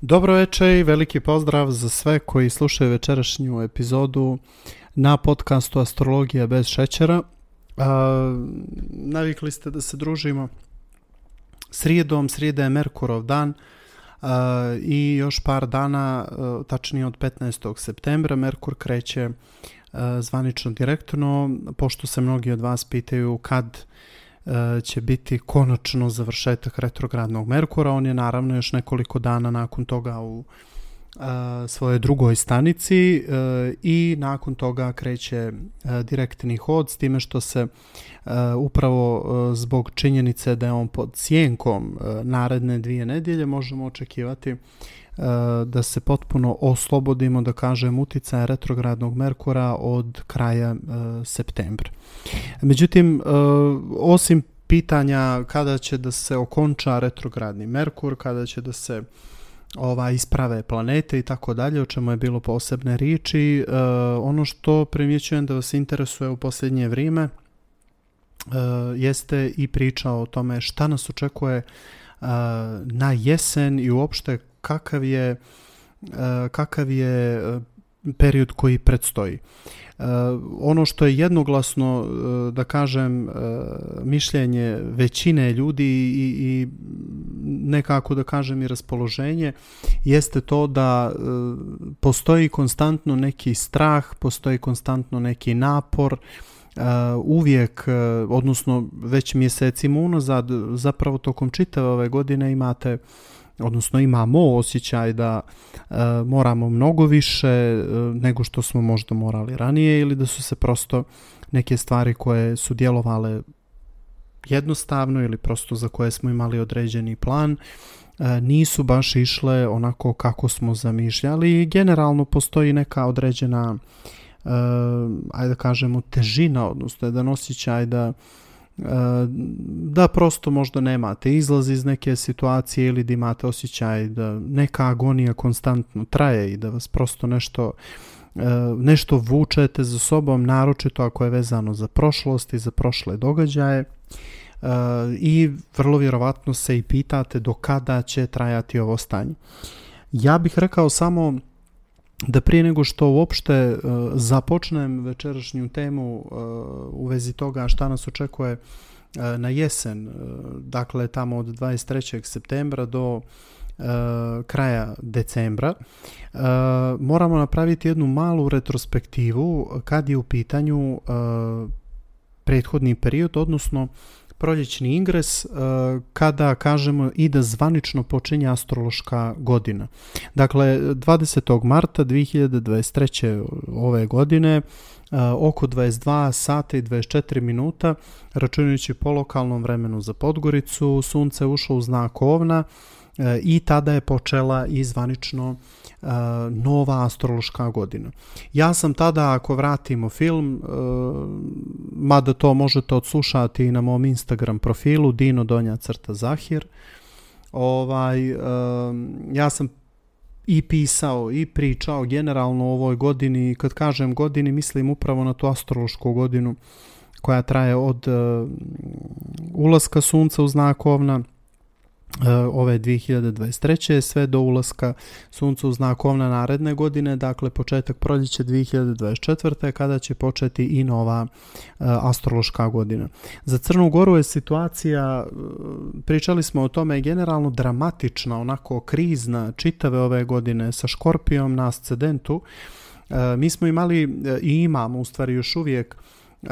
Dobro večer i veliki pozdrav za sve koji slušaju večerašnju epizodu na podcastu Astrologija bez šećera. A, navikli ste da se družimo srijedom, srijeda je Merkurov dan a, i još par dana, a, tačnije od 15. septembra, Merkur kreće a, zvanično direktno, pošto se mnogi od vas pitaju kad E, će biti konačno završetak retrogradnog Merkura. On je naravno još nekoliko dana nakon toga u e, svojoj drugoj stanici e, i nakon toga kreće direktni hod s time što se upravo zbog činjenice da je on pod sjenkom naredne dvije nedjelje možemo očekivati da se potpuno oslobodimo, da kažem, uticaja retrogradnog Merkura od kraja septembra. Međutim, osim pitanja kada će da se okonča retrogradni Merkur, kada će da se ova isprave planete i tako dalje, o čemu je bilo posebne riječi. E, ono što primjećujem da vas interesuje u posljednje vrijeme e, jeste i priča o tome šta nas očekuje na jesen i uopšte kakav je, e, kakav je e, period koji predstoji. Uh, ono što je jednoglasno, da kažem, mišljenje većine ljudi i, i nekako da kažem i raspoloženje, jeste to da postoji konstantno neki strah, postoji konstantno neki napor, uvijek, odnosno već mjesecima unazad, zapravo tokom čitave ove godine imate odnosno imamo osjećaj da e, moramo mnogo više e, nego što smo možda morali ranije ili da su se prosto neke stvari koje su djelovale jednostavno ili prosto za koje smo imali određeni plan e, nisu baš išle onako kako smo zamišljali. I generalno postoji neka određena e, ajde da kažemo težina odnosno jedan osjećaj da da prosto možda nemate izlaz iz neke situacije ili da imate osjećaj da neka agonija konstantno traje i da vas prosto nešto e, nešto vučete za sobom, naročito ako je vezano za prošlost i za prošle događaje e, i vrlo vjerovatno se i pitate do kada će trajati ovo stanje. Ja bih rekao samo da prije nego što uopšte uh, započnem večerašnju temu uh, u vezi toga šta nas očekuje uh, na jesen, dakle tamo od 23. septembra do kraja decembra, moramo napraviti jednu malu retrospektivu kad je u pitanju prethodni period, odnosno proljećni ingres uh, kada kažemo i da zvanično počinje astrološka godina. Dakle, 20. marta 2023. ove godine uh, oko 22 sata i 24 minuta, računajući po lokalnom vremenu za Podgoricu, sunce ušlo u znak ovna uh, i tada je počela i zvanično nova astrološka godina. Ja sam tada, ako vratimo film, mada to možete odslušati i na mom Instagram profilu, Dino Donja crta Zahir, ovaj, ja sam i pisao i pričao generalno o ovoj godini, kad kažem godini, mislim upravo na tu astrološku godinu koja traje od ulaska sunca u znak ovna, ove 2023. sve do ulaska sunca u znakovna naredne godine, dakle početak proljeća 2024. kada će početi i nova uh, astrološka godina. Za Crnu Goru je situacija, uh, pričali smo o tome, generalno dramatična, onako krizna čitave ove godine sa Škorpijom na ascendentu. Mi smo imali i imamo u stvari još uvijek uh,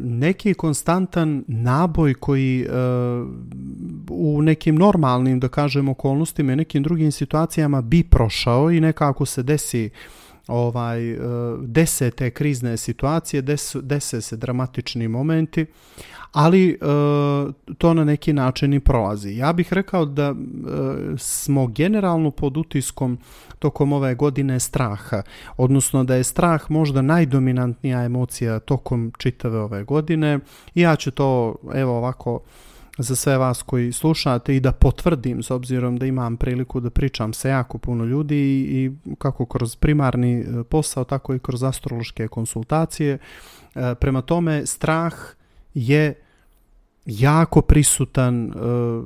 neki konstantan naboj koji uh, u nekim normalnim, da kažem, okolnostima i nekim drugim situacijama bi prošao i nekako se desi ovaj uh, dese te krizne situacije, des, dese se dramatični momenti, ali uh, to na neki način i prolazi. Ja bih rekao da uh, smo generalno pod utiskom tokom ove godine straha, odnosno da je strah možda najdominantnija emocija tokom čitave ove godine i ja ću to evo ovako za sve vas koji slušate i da potvrdim s obzirom da imam priliku da pričam sa jako puno ljudi i, kako kroz primarni posao, tako i kroz astrološke konsultacije. Prema tome, strah je jako prisutan,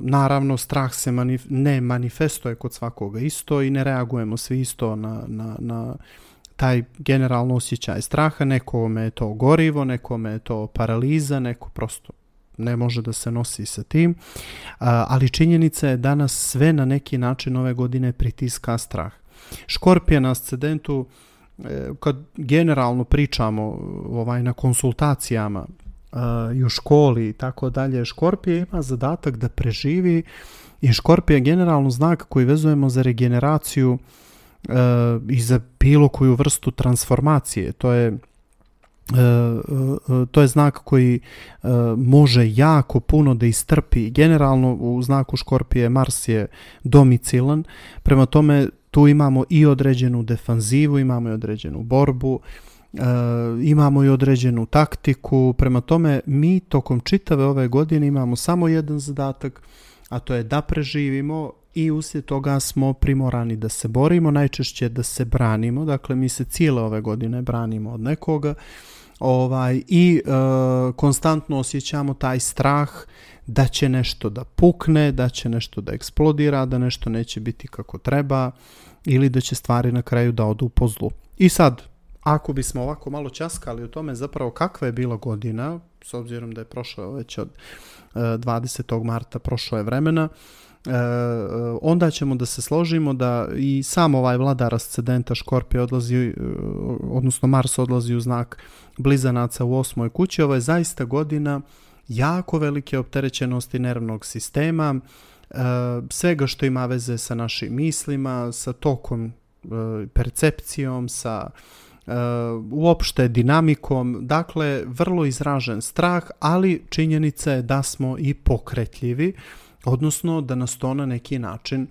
naravno strah se ne manifestuje kod svakoga isto i ne reagujemo svi isto na, na, na taj generalno osjećaj straha, nekome je to gorivo, nekome je to paraliza, neko prosto ne može da se nosi sa tim, ali činjenica je da nas sve na neki način ove godine pritiska strah. Škorpije na ascendentu, e, kad generalno pričamo ovaj, na konsultacijama i u školi i tako dalje, Škorpije ima zadatak da preživi i Škorpije je generalno znak koji vezujemo za regeneraciju e, i za bilo koju vrstu transformacije. To je E, e, to je znak koji e, može jako puno da istrpi. Generalno u znaku Škorpije Mars je domicilan, prema tome tu imamo i određenu defanzivu, imamo i određenu borbu, imamo i određenu taktiku, prema tome mi tokom čitave ove godine imamo samo jedan zadatak, a to je da preživimo i uslijed toga smo primorani da se borimo, najčešće da se branimo, dakle mi se cijele ove godine branimo od nekoga ovaj, i e, konstantno osjećamo taj strah da će nešto da pukne, da će nešto da eksplodira, da nešto neće biti kako treba ili da će stvari na kraju da odu po zlu. I sad, ako bismo ovako malo časkali o tome zapravo kakva je bila godina, s obzirom da je prošlo već od 20. E, marta prošlo je vremena, E, onda ćemo da se složimo da i sam ovaj vladar ascendenta Škorpije odlazi, e, odnosno Mars odlazi u znak blizanaca u osmoj kući. Ovo je zaista godina jako velike opterećenosti nervnog sistema, e, svega što ima veze sa našim mislima, sa tokom percepcijom, sa uopšte dinamikom, dakle vrlo izražen strah, ali činjenica je da smo i pokretljivi odnosno da nas to na neki način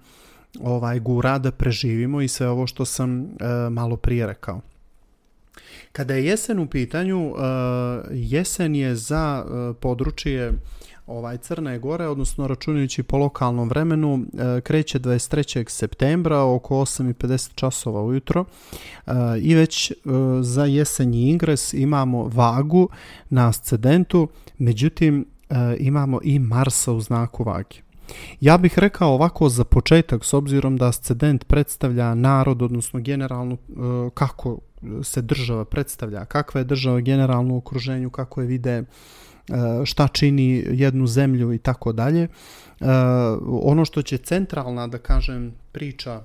ovaj gura da preživimo i sve ovo što sam e, malo prije rekao. Kada je jesen u pitanju, e, jesen je za e, područje ovaj Crne Gore, odnosno računajući po lokalnom vremenu, kreće 23. septembra oko 8.50 časova ujutro i već za jesenji ingres imamo vagu na ascendentu, međutim imamo i Marsa u znaku vagi. Ja bih rekao ovako za početak, s obzirom da ascendent predstavlja narod, odnosno generalno e, kako se država predstavlja, kakva je država generalno u okruženju, kako je vide, e, šta čini jednu zemlju i tako dalje. E, ono što će centralna, da kažem, priča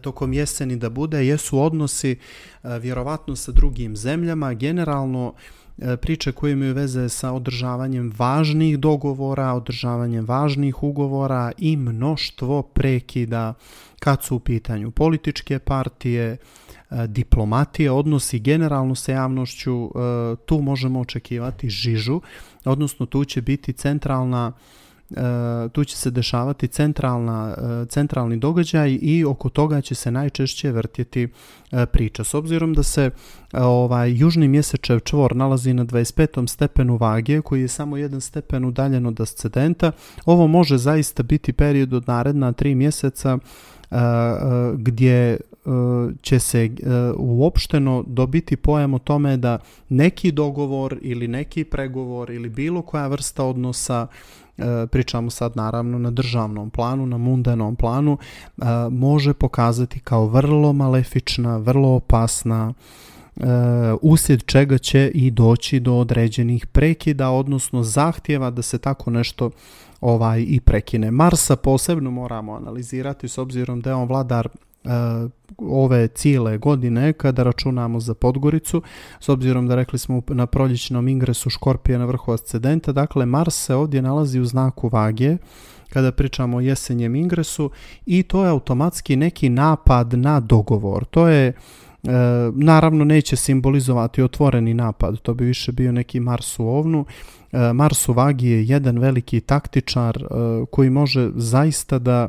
tokom jeseni da bude, jesu odnosi vjerovatno sa drugim zemljama, generalno E, priče koje imaju veze sa održavanjem važnih dogovora, održavanjem važnih ugovora i mnoštvo prekida kad su u pitanju političke partije, e, diplomatije, odnosi generalno sa javnošću, e, tu možemo očekivati žižu, odnosno tu će biti centralna E, tu će se dešavati centralna, e, centralni događaj i oko toga će se najčešće vrtjeti e, priča. S obzirom da se ovaj južni mjesečev čvor nalazi na 25. stepenu vage, koji je samo jedan stepen udaljen od ascendenta, ovo može zaista biti period od naredna tri mjeseca gdje će se uopšteno dobiti pojam o tome da neki dogovor ili neki pregovor ili bilo koja vrsta odnosa E, pričamo sad naravno na državnom planu, na mundanom planu, e, može pokazati kao vrlo malefična, vrlo opasna, e, uslijed čega će i doći do određenih prekida, odnosno zahtjeva da se tako nešto ovaj i prekine. Marsa posebno moramo analizirati s obzirom da je on vladar E, ove cijele godine kada računamo za Podgoricu, s obzirom da rekli smo na proljećnom ingresu Škorpije na vrhu ascendenta, dakle Mars se ovdje nalazi u znaku vage kada pričamo o jesenjem ingresu i to je automatski neki napad na dogovor. To je E, naravno neće simbolizovati otvoreni napad, to bi više bio neki Mars u ovnu. E, Mars u vagi je jedan veliki taktičar e, koji može zaista da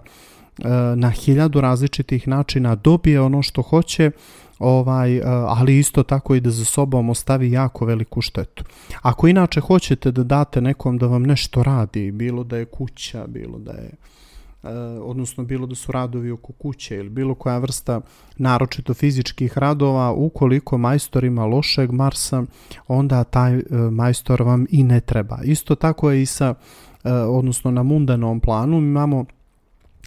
na hiljadu različitih načina dobije ono što hoće, ovaj, e, ali isto tako i da za sobom ostavi jako veliku štetu. Ako inače hoćete da date nekom da vam nešto radi, bilo da je kuća, bilo da je odnosno bilo da su radovi oko kuće ili bilo koja vrsta naročito fizičkih radova, ukoliko majstor ima lošeg Marsa, onda taj majstor vam i ne treba. Isto tako je i sa, odnosno na mundanom planu, imamo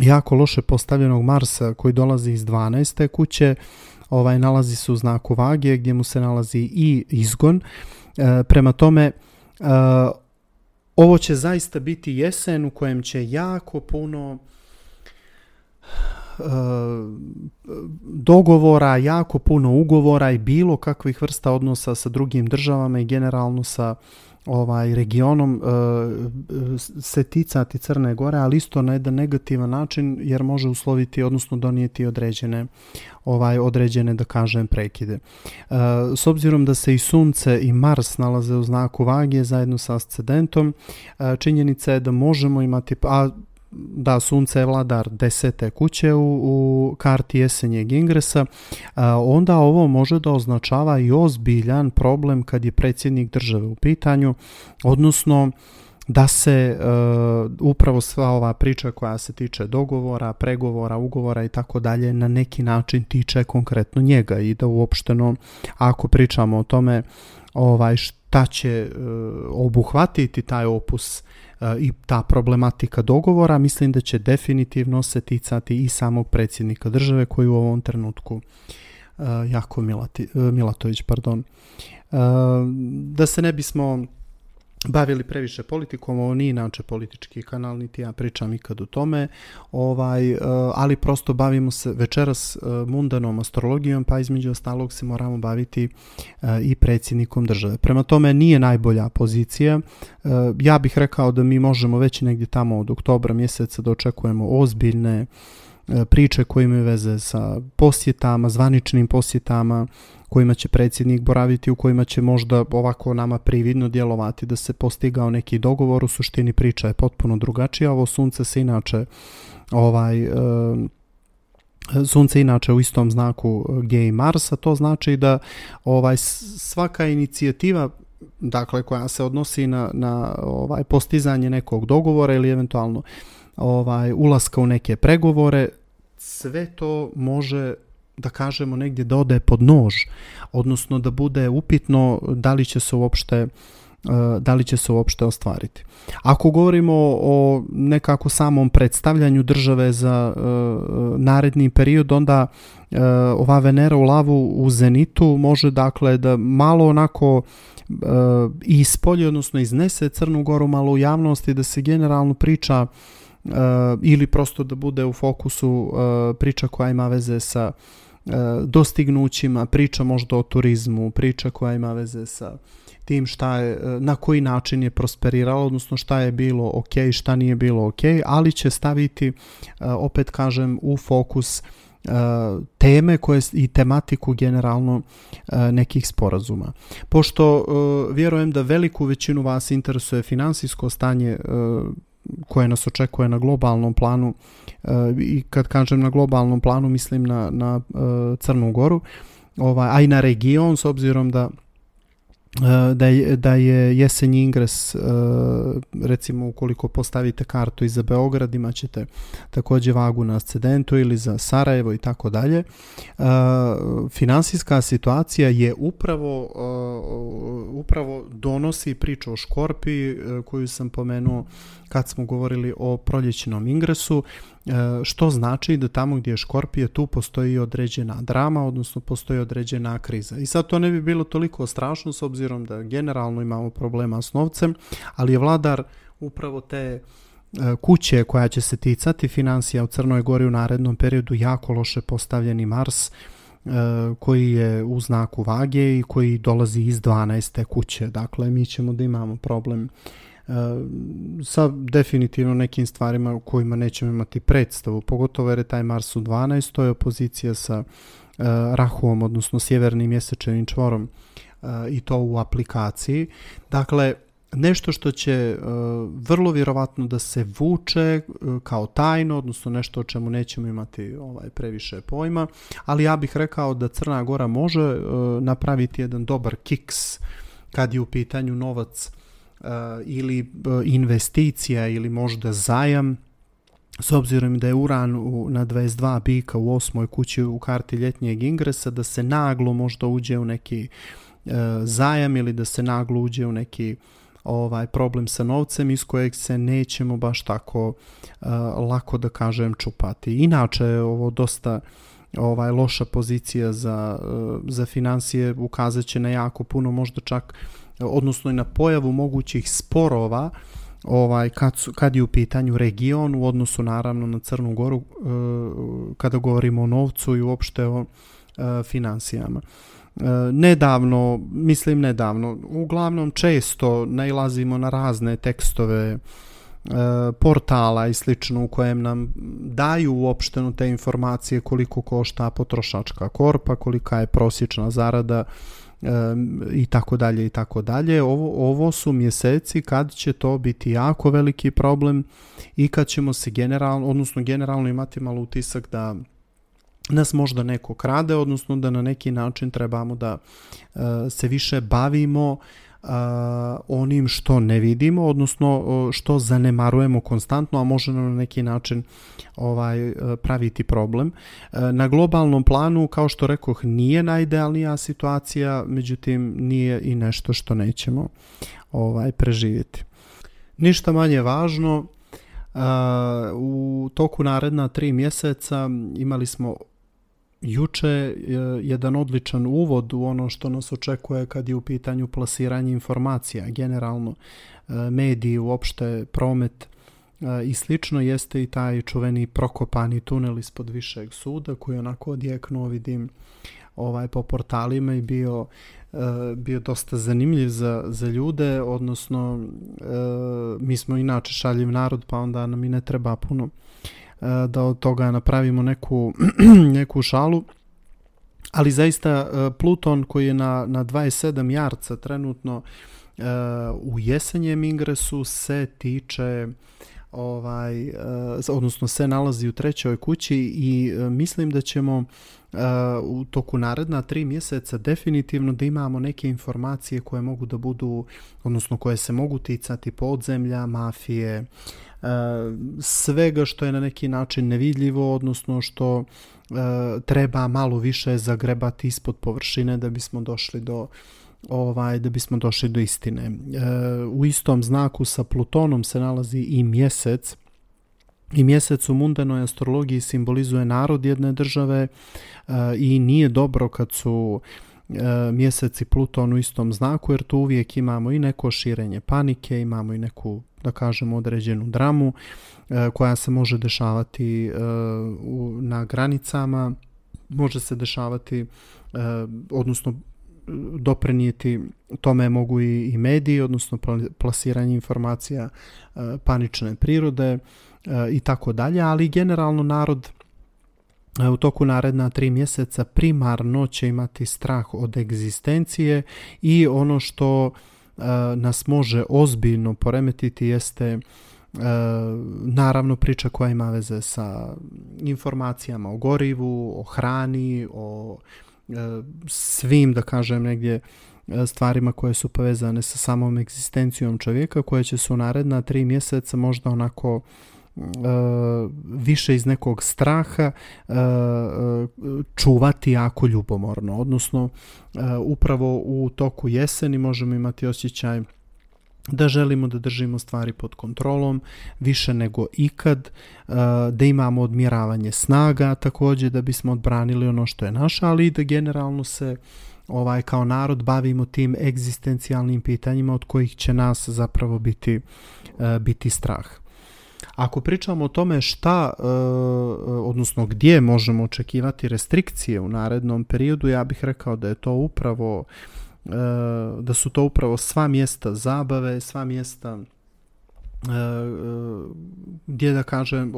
jako loše postavljenog Marsa koji dolazi iz 12. kuće, ovaj nalazi se u znaku vage gdje mu se nalazi i izgon. E, prema tome e, ovo će zaista biti jesen u kojem će jako puno e, dogovora, jako puno ugovora i bilo kakvih vrsta odnosa sa drugim državama i generalno sa ovaj regionom e, se ticati Crne Gore, ali isto na jedan negativan način jer može usloviti odnosno donijeti određene ovaj određene da kažem prekide. E, s obzirom da se i Sunce i Mars nalaze u znaku vage zajedno sa ascendentom, e, činjenica je da možemo imati a da sunce je vladar desete kuće u, u karti jesenjeg ingresa, onda ovo može da označava i ozbiljan problem kad je predsjednik države u pitanju, odnosno da se uh, upravo sva ova priča koja se tiče dogovora, pregovora, ugovora i tako dalje na neki način tiče konkretno njega i da uopšteno ako pričamo o tome ovaj šta će uh, obuhvatiti taj opus i ta problematika dogovora, mislim da će definitivno se ticati i samog predsjednika države koji u ovom trenutku jako Milati, Milatović, pardon. Da se ne bismo bavili previše politikom, ovo nije inače politički kanal, niti ja pričam ikad o tome, ovaj, ali prosto bavimo se večeras mundanom astrologijom, pa između ostalog se moramo baviti i predsjednikom države. Prema tome nije najbolja pozicija. Ja bih rekao da mi možemo već negdje tamo od oktobra mjeseca da očekujemo ozbiljne priče koje imaju veze sa posjetama, zvaničnim posjetama, kojima će predsjednik boraviti, u kojima će možda ovako nama prividno djelovati da se postigao neki dogovor, u suštini priča je potpuno drugačija, ovo sunce se inače ovaj e, sunce inače u istom znaku gdje je i Mars, a to znači da ovaj svaka inicijativa dakle koja se odnosi na, na ovaj postizanje nekog dogovora ili eventualno ovaj ulaska u neke pregovore sve to može da kažemo negdje da ode pod nož, odnosno da bude upitno da li će se uopšte e, da li će se uopšte ostvariti. Ako govorimo o nekako samom predstavljanju države za uh, naredni period, onda uh, ova Venera u lavu u Zenitu može dakle da malo onako ispolje, odnosno iznese Crnu Goru malo u javnosti, da se generalno priča ili prosto da bude u fokusu priča koja ima veze sa E, dostignućima, priča možda o turizmu, priča koja ima veze sa tim šta je, e, na koji način je prosperiralo, odnosno šta je bilo ok, šta nije bilo ok, ali će staviti, e, opet kažem, u fokus teme koje i tematiku generalno nekih sporazuma. Pošto vjerujem da veliku većinu vas interesuje finansijsko stanje koje nas očekuje na globalnom planu e, i kad kažem na globalnom planu mislim na, na e, Crnu Goru, ovaj, a i na region s obzirom da da je, da je jesenji ingres e, recimo ukoliko postavite kartu iza Beograd imat ćete također vagu na ascendentu ili za Sarajevo i tako dalje. E, finansijska situacija je upravo upravo donosi priču o škorpi koju sam pomenuo kad smo govorili o proljećnom ingresu što znači da tamo gdje je škorpije tu postoji određena drama, odnosno postoji određena kriza. I sad to ne bi bilo toliko strašno s obzirom da generalno imamo problema s novcem, ali je vladar upravo te e, kuće koja će se ticati financija u Crnoj Gori u narednom periodu jako loše postavljeni Mars e, koji je u znaku vage i koji dolazi iz 12. kuće. Dakle, mi ćemo da imamo problem sa definitivno nekim stvarima u kojima nećemo imati predstavu, pogotovo jer je taj Mars u 12. To je opozicija sa uh, Rahuom, odnosno sjevernim mjesečevim čvorom uh, i to u aplikaciji. Dakle, nešto što će uh, vrlo vjerovatno da se vuče uh, kao tajno, odnosno nešto o čemu nećemo imati ovaj previše pojma, ali ja bih rekao da Crna Gora može uh, napraviti jedan dobar kiks kad je u pitanju novac ili uh, investicija ili možda zajam s obzirom da je uran u, na 22 bika u osmoj kući u karti ljetnjeg ingresa, da se naglo možda uđe u neki e, zajam ili da se naglo uđe u neki ovaj problem sa novcem iz kojeg se nećemo baš tako uh, lako da kažem čupati. Inače je ovo dosta ovaj loša pozicija za, uh, za financije ukazat će na jako puno možda čak odnosno i na pojavu mogućih sporova ovaj kad, su, kad je u pitanju region u odnosu naravno na Crnu Goru uh, kada govorimo o novcu i uopšte o uh, financijama. E, nedavno, mislim nedavno, uglavnom često nailazimo na razne tekstove e, portala i slično u kojem nam daju uopšteno te informacije koliko košta potrošačka korpa, kolika je prosječna zarada e, i tako dalje i tako dalje. Ovo, ovo su mjeseci kad će to biti jako veliki problem i kad ćemo se generalno, odnosno generalno imati malo utisak da nas možda neko krade, odnosno da na neki način trebamo da uh, se više bavimo uh, onim što ne vidimo, odnosno što zanemarujemo konstantno, a može nam na neki način ovaj praviti problem. Na globalnom planu, kao što rekoh, nije najidealnija situacija, međutim nije i nešto što nećemo ovaj preživjeti. Ništa manje važno, uh, u toku naredna tri mjeseca imali smo juče jedan odličan uvod u ono što nas očekuje kad je u pitanju plasiranje informacija, generalno e, mediji, uopšte promet e, i slično jeste i taj čuveni prokopani tunel ispod višeg suda koji onako odjeknuo vidim ovaj po portalima i bio e, bio dosta zanimljiv za, za ljude, odnosno mi smo inače šaljiv narod pa onda nam i ne treba puno da od toga napravimo neku, neku šalu. Ali zaista e, Pluton koji je na, na 27 jarca trenutno e, u jesenjem ingresu se tiče ovaj odnosno se nalazi u trećoj kući i mislim da ćemo u toku naredna tri mjeseca definitivno da imamo neke informacije koje mogu da budu odnosno koje se mogu ticati podzemlja, mafije, svega što je na neki način nevidljivo, odnosno što treba malo više zagrebati ispod površine da bismo došli do ovaj da bismo došli do istine. E, u istom znaku sa Plutonom se nalazi i mjesec i mjesec u mundanoj astrologiji simbolizuje narod jedne države e, i nije dobro kad su mjesec i Pluton u istom znaku jer tu uvijek imamo i neko širenje panike, imamo i neku da kažemo određenu dramu e, koja se može dešavati e, na granicama, može se dešavati e, odnosno doprenijeti tome mogu i, i mediji, odnosno plasiranje informacija e, panične prirode e, i tako dalje, ali generalno narod e, u toku naredna tri mjeseca primarno će imati strah od egzistencije i ono što nas može ozbiljno poremetiti jeste naravno priča koja ima veze sa informacijama o gorivu, o hrani, o svim da kažem negdje stvarima koje su povezane sa samom egzistencijom čovjeka koje će su naredna tri mjeseca možda onako uh, više iz nekog straha čuvati jako ljubomorno. Odnosno, upravo u toku jeseni možemo imati osjećaj da želimo da držimo stvari pod kontrolom više nego ikad, da imamo odmjeravanje snaga također da bismo odbranili ono što je naše, ali i da generalno se ovaj kao narod bavimo tim egzistencijalnim pitanjima od kojih će nas zapravo biti, biti strah. Ako pričamo o tome šta, e, odnosno gdje možemo očekivati restrikcije u narednom periodu, ja bih rekao da je to upravo e, da su to upravo sva mjesta zabave, sva mjesta e, gdje da kažem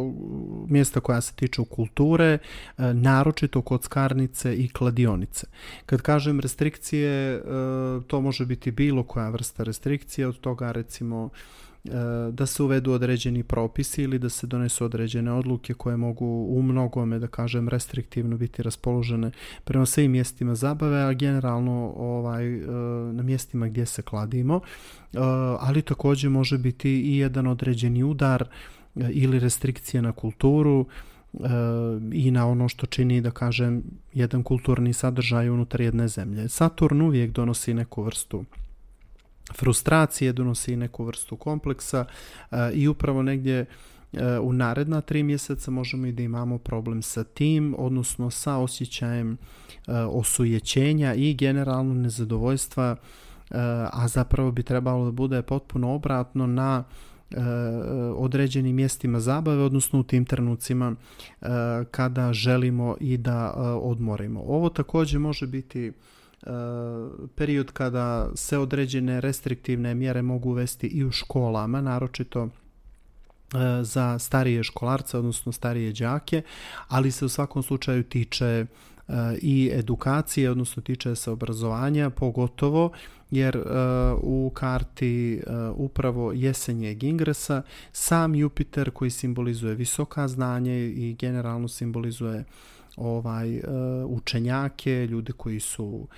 mjesta koja se tiču kulture, naročito kockarnice i kladionice. Kad kažem restrikcije, to može biti bilo koja vrsta restrikcije, od toga recimo da se uvedu određeni propisi ili da se donesu određene odluke koje mogu u mnogome, da kažem, restriktivno biti raspoložene prema svim mjestima zabave, a generalno ovaj, e, na mjestima gdje se kladimo, e, ali također može biti i jedan određeni udar ili restrikcije na kulturu i na ono što čini, da kažem, jedan kulturni sadržaj unutar jedne zemlje. Saturn uvijek donosi neku vrstu frustracije, donosi neku vrstu kompleksa i upravo negdje u naredna tri mjeseca možemo i da imamo problem sa tim, odnosno sa osjećajem osujećenja i generalno nezadovoljstva, a zapravo bi trebalo da bude potpuno obratno na određenim mjestima zabave, odnosno u tim trenucima kada želimo i da odmorimo. Ovo također može biti period kada se određene restriktivne mjere mogu uvesti i u školama, naročito za starije školarce, odnosno starije đake, ali se u svakom slučaju tiče i edukacije, odnosno tiče se obrazovanja, pogotovo jer u karti upravo jesenjeg ingresa sam Jupiter koji simbolizuje visoka znanje i generalno simbolizuje ovaj učenjake, ljude koji su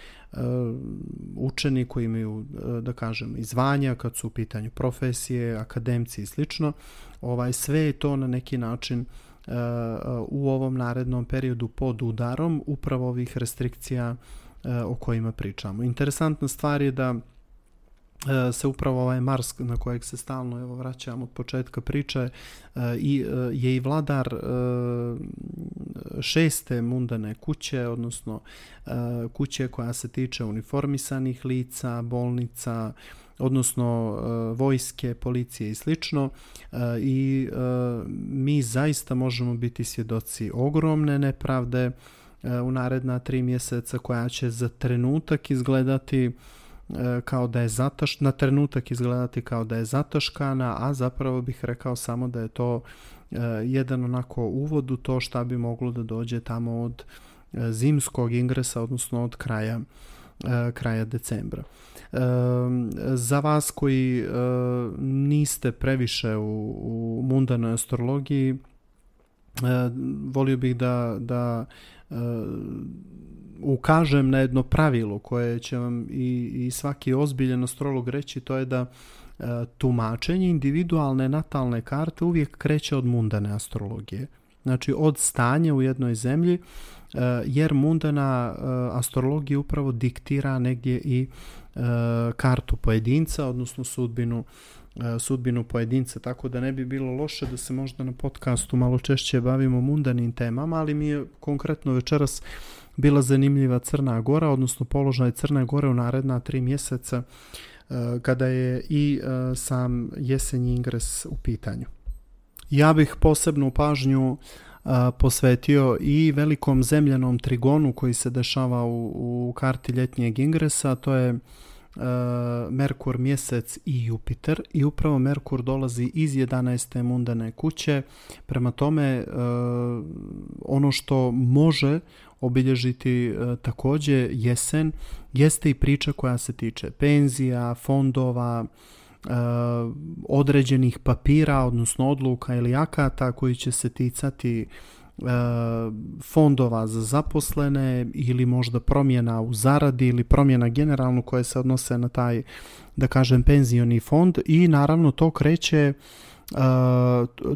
učeni, koji imaju da kažem izvanja kad su u pitanju profesije, akademci i slično. Ovaj sve je to na neki način u ovom narednom periodu pod udarom upravo ovih restrikcija o kojima pričamo. Interesantna stvar je da se upravo ovaj Mars na kojeg se stalno evo vraćam od početka priče i je i vladar šeste mundane kuće odnosno kuće koja se tiče uniformisanih lica, bolnica, odnosno vojske, policije i slično i mi zaista možemo biti svjedoci ogromne nepravde u naredna tri mjeseca koja će za trenutak izgledati kao da je zataš, na trenutak izgledati kao da je zataškana, a zapravo bih rekao samo da je to jedan onako uvod u to šta bi moglo da dođe tamo od zimskog ingresa, odnosno od kraja kraja decembra. Za vas koji niste previše u, u mundanoj astrologiji, volio bih da, da ukažem na jedno pravilo koje će vam i, i svaki ozbiljen astrolog reći, to je da e, tumačenje individualne natalne karte uvijek kreće od mundane astrologije. Znači od stanja u jednoj zemlji, e, jer mundana astrologija upravo diktira negdje i kartu pojedinca, odnosno sudbinu sudbinu pojedinca, tako da ne bi bilo loše da se možda na podcastu malo češće bavimo mundanim temama, ali mi je konkretno večeras bila zanimljiva Crna Gora, odnosno položaj Crne Gore u naredna tri mjeseca e, kada je i e, sam jesenji ingres u pitanju. Ja bih posebnu pažnju e, posvetio i velikom zemljanom trigonu koji se dešava u, u karti ljetnjeg ingresa, to je Merkur, mjesec i Jupiter i upravo Merkur dolazi iz 11. mundane kuće, prema tome ono što može obilježiti e, takođe jesen, jeste i priča koja se tiče penzija, fondova, e, određenih papira, odnosno odluka ili akata koji će se ticati e, fondova za zaposlene ili možda promjena u zaradi ili promjena generalno koje se odnose na taj, da kažem, penzioni fond i naravno to kreće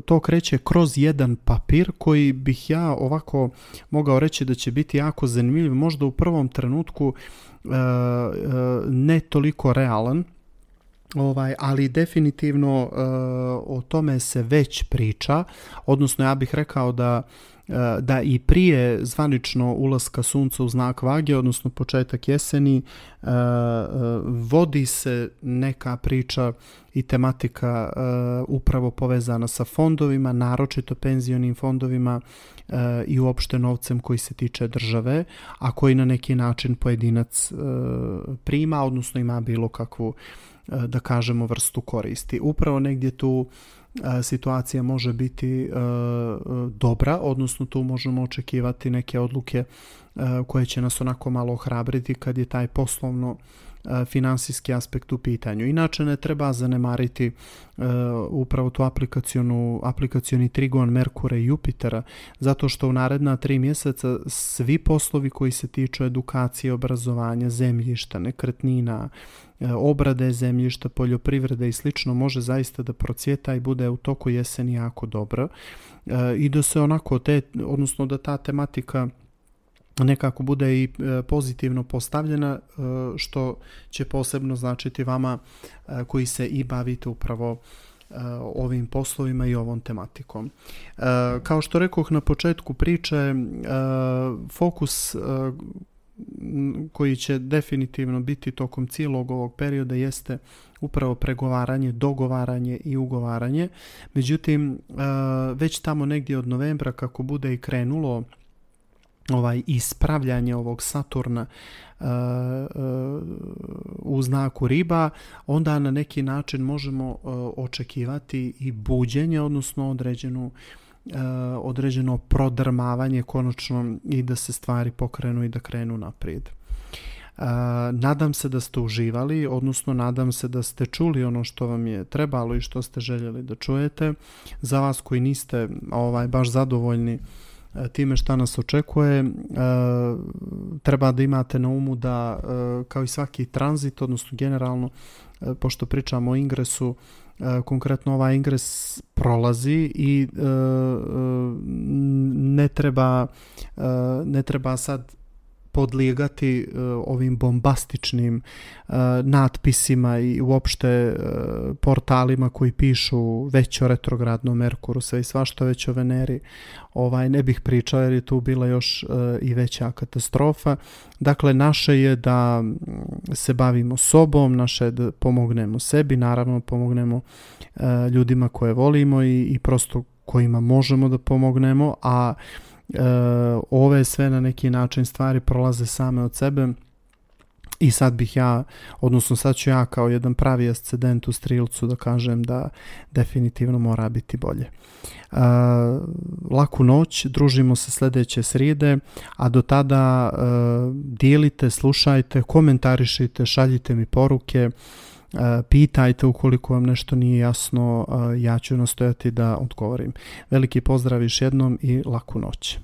to kreće kroz jedan papir koji bih ja ovako mogao reći da će biti jako zanimljiv, možda u prvom trenutku ne toliko realan, ovaj ali definitivno uh, o tome se već priča odnosno ja bih rekao da da i prije zvanično ulaska sunca u znak vage, odnosno početak jeseni, vodi se neka priča i tematika upravo povezana sa fondovima, naročito penzionim fondovima i uopšte novcem koji se tiče države, a koji na neki način pojedinac prima, odnosno ima bilo kakvu da kažemo vrstu koristi. Upravo negdje tu situacija može biti dobra, odnosno tu možemo očekivati neke odluke koje će nas onako malo ohrabriti kad je taj poslovno finansijski aspekt u pitanju. Inače ne treba zanemariti upravo tu aplikacionu, aplikacioni trigon Merkura i Jupitera, zato što u naredna tri mjeseca svi poslovi koji se tiču edukacije, obrazovanja, zemljišta, nekretnina, obrade zemljišta, poljoprivrede i slično može zaista da procjeta i bude u toku jeseni jako dobro i da se onako te, odnosno da ta tematika nekako bude i e, pozitivno postavljena e, što će posebno značiti vama e, koji se i bavite upravo ovim poslovima i ovom tematikom. Kao što rekoh na početku priče, fokus koji će definitivno biti tokom cijelog ovog perioda jeste upravo pregovaranje, dogovaranje i ugovaranje. Međutim, već tamo negdje od novembra kako bude i krenulo ovaj ispravljanje ovog Saturna uh, uh, u znaku riba, onda na neki način možemo uh, očekivati i buđenje, odnosno određenu određeno prodrmavanje konačno i da se stvari pokrenu i da krenu naprijed. nadam se da ste uživali, odnosno nadam se da ste čuli ono što vam je trebalo i što ste željeli da čujete. Za vas koji niste ovaj baš zadovoljni time šta nas očekuje. E, treba da imate na umu da e, kao i svaki tranzit, odnosno generalno, pošto pričamo o ingresu, konkretno ovaj ingres prolazi i ne treba ne treba sad podlijegati uh, ovim bombastičnim uh, natpisima i uopšte uh, portalima koji pišu već o retrogradnom Merkuru, sve i svašta već o Veneri. Ovaj, ne bih pričao jer je tu bila još i veća katastrofa. Dakle, naše je da mm, se bavimo sobom, naše je da pomognemo sebi, naravno pomognemo ljudima koje volimo i, i prosto kojima možemo da pomognemo, a e, ove sve na neki način stvari prolaze same od sebe i sad bih ja, odnosno sad ću ja kao jedan pravi ascendent u strilcu da kažem da definitivno mora biti bolje. E, laku noć, družimo se sljedeće srijede, a do tada e, dijelite, slušajte, komentarišite, šaljite mi poruke, pitajte ukoliko vam nešto nije jasno, ja ću nastojati da odgovorim. Veliki pozdrav još jednom i laku noć.